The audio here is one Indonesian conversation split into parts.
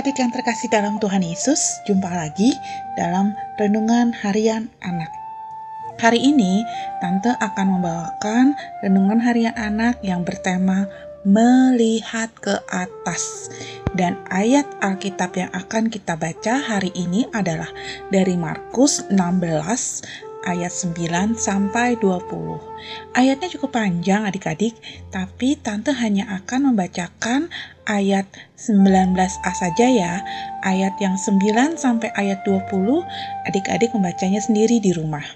Adik-adik yang terkasih dalam Tuhan Yesus, jumpa lagi dalam Renungan Harian Anak. Hari ini, Tante akan membawakan Renungan Harian Anak yang bertema Melihat ke Atas. Dan ayat Alkitab yang akan kita baca hari ini adalah dari Markus 16 ayat 9 sampai 20. Ayatnya cukup panjang adik-adik, tapi tante hanya akan membacakan ayat 19a saja ya. Ayat yang 9 sampai ayat 20, adik-adik membacanya sendiri di rumah.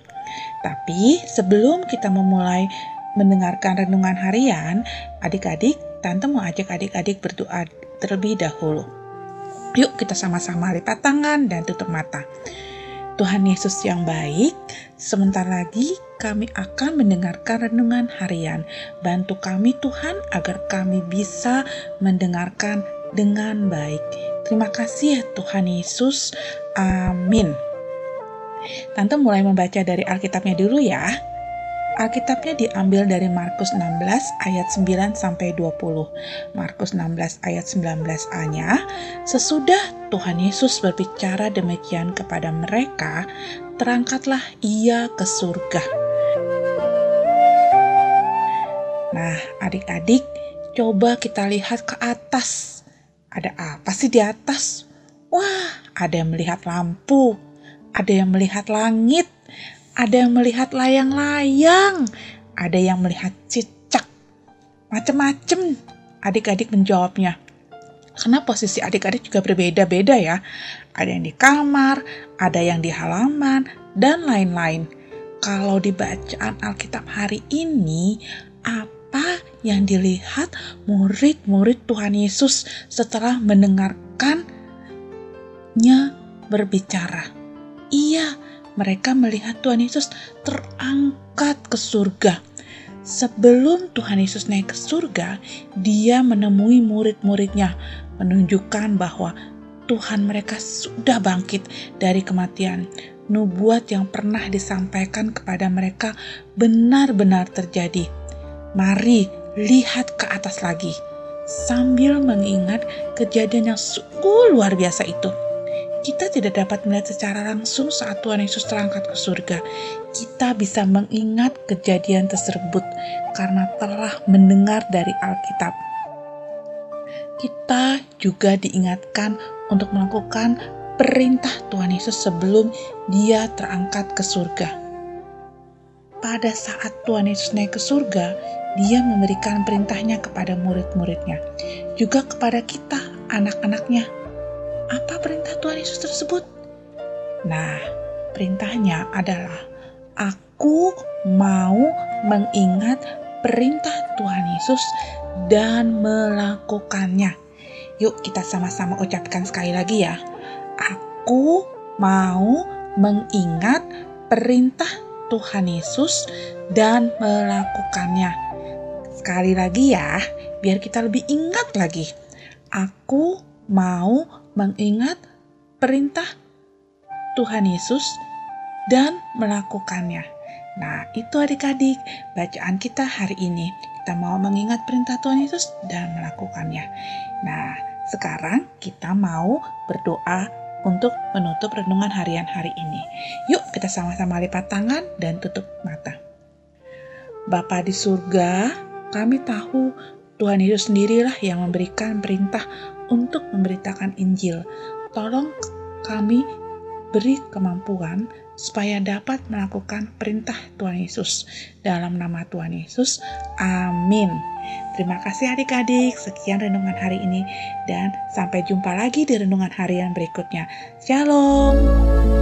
Tapi sebelum kita memulai mendengarkan renungan harian, adik-adik, tante mau ajak adik-adik berdoa terlebih dahulu. Yuk kita sama-sama lipat tangan dan tutup mata. Tuhan Yesus yang baik, sebentar lagi kami akan mendengarkan renungan harian. Bantu kami Tuhan agar kami bisa mendengarkan dengan baik. Terima kasih ya Tuhan Yesus. Amin. Tante mulai membaca dari Alkitabnya dulu ya. Alkitabnya diambil dari Markus 16 ayat 9 sampai 20. Markus 16 ayat 19a-nya, sesudah Tuhan Yesus berbicara demikian kepada mereka, terangkatlah ia ke surga. Nah, adik-adik, coba kita lihat ke atas. Ada apa sih di atas? Wah, ada yang melihat lampu, ada yang melihat langit, ada yang melihat layang-layang, ada yang melihat cicak, macem-macem. Adik-adik menjawabnya. Karena posisi adik-adik juga berbeda-beda ya. Ada yang di kamar, ada yang di halaman, dan lain-lain. Kalau di bacaan Alkitab hari ini, apa yang dilihat murid-murid Tuhan Yesus setelah mendengarkannya berbicara? Iya, mereka melihat Tuhan Yesus terangkat ke surga. Sebelum Tuhan Yesus naik ke surga, dia menemui murid-muridnya, menunjukkan bahwa Tuhan mereka sudah bangkit dari kematian. Nubuat yang pernah disampaikan kepada mereka benar-benar terjadi. Mari lihat ke atas lagi, sambil mengingat kejadian yang sungguh luar biasa itu kita tidak dapat melihat secara langsung saat Tuhan Yesus terangkat ke surga. Kita bisa mengingat kejadian tersebut karena telah mendengar dari Alkitab. Kita juga diingatkan untuk melakukan perintah Tuhan Yesus sebelum Dia terangkat ke surga. Pada saat Tuhan Yesus naik ke surga, Dia memberikan perintahnya kepada murid-muridnya, juga kepada kita, anak-anaknya apa perintah Tuhan Yesus tersebut? Nah, perintahnya adalah aku mau mengingat perintah Tuhan Yesus dan melakukannya. Yuk kita sama-sama ucapkan sekali lagi ya. Aku mau mengingat perintah Tuhan Yesus dan melakukannya. Sekali lagi ya, biar kita lebih ingat lagi. Aku mau mengingat perintah Tuhan Yesus dan melakukannya. Nah, itu adik-adik bacaan kita hari ini. Kita mau mengingat perintah Tuhan Yesus dan melakukannya. Nah, sekarang kita mau berdoa untuk menutup renungan harian hari ini. Yuk, kita sama-sama lipat tangan dan tutup mata. Bapa di surga, kami tahu Tuhan Yesus sendirilah yang memberikan perintah untuk memberitakan Injil. Tolong kami beri kemampuan supaya dapat melakukan perintah Tuhan Yesus. Dalam nama Tuhan Yesus, amin. Terima kasih adik-adik, sekian renungan hari ini dan sampai jumpa lagi di renungan harian berikutnya. Shalom.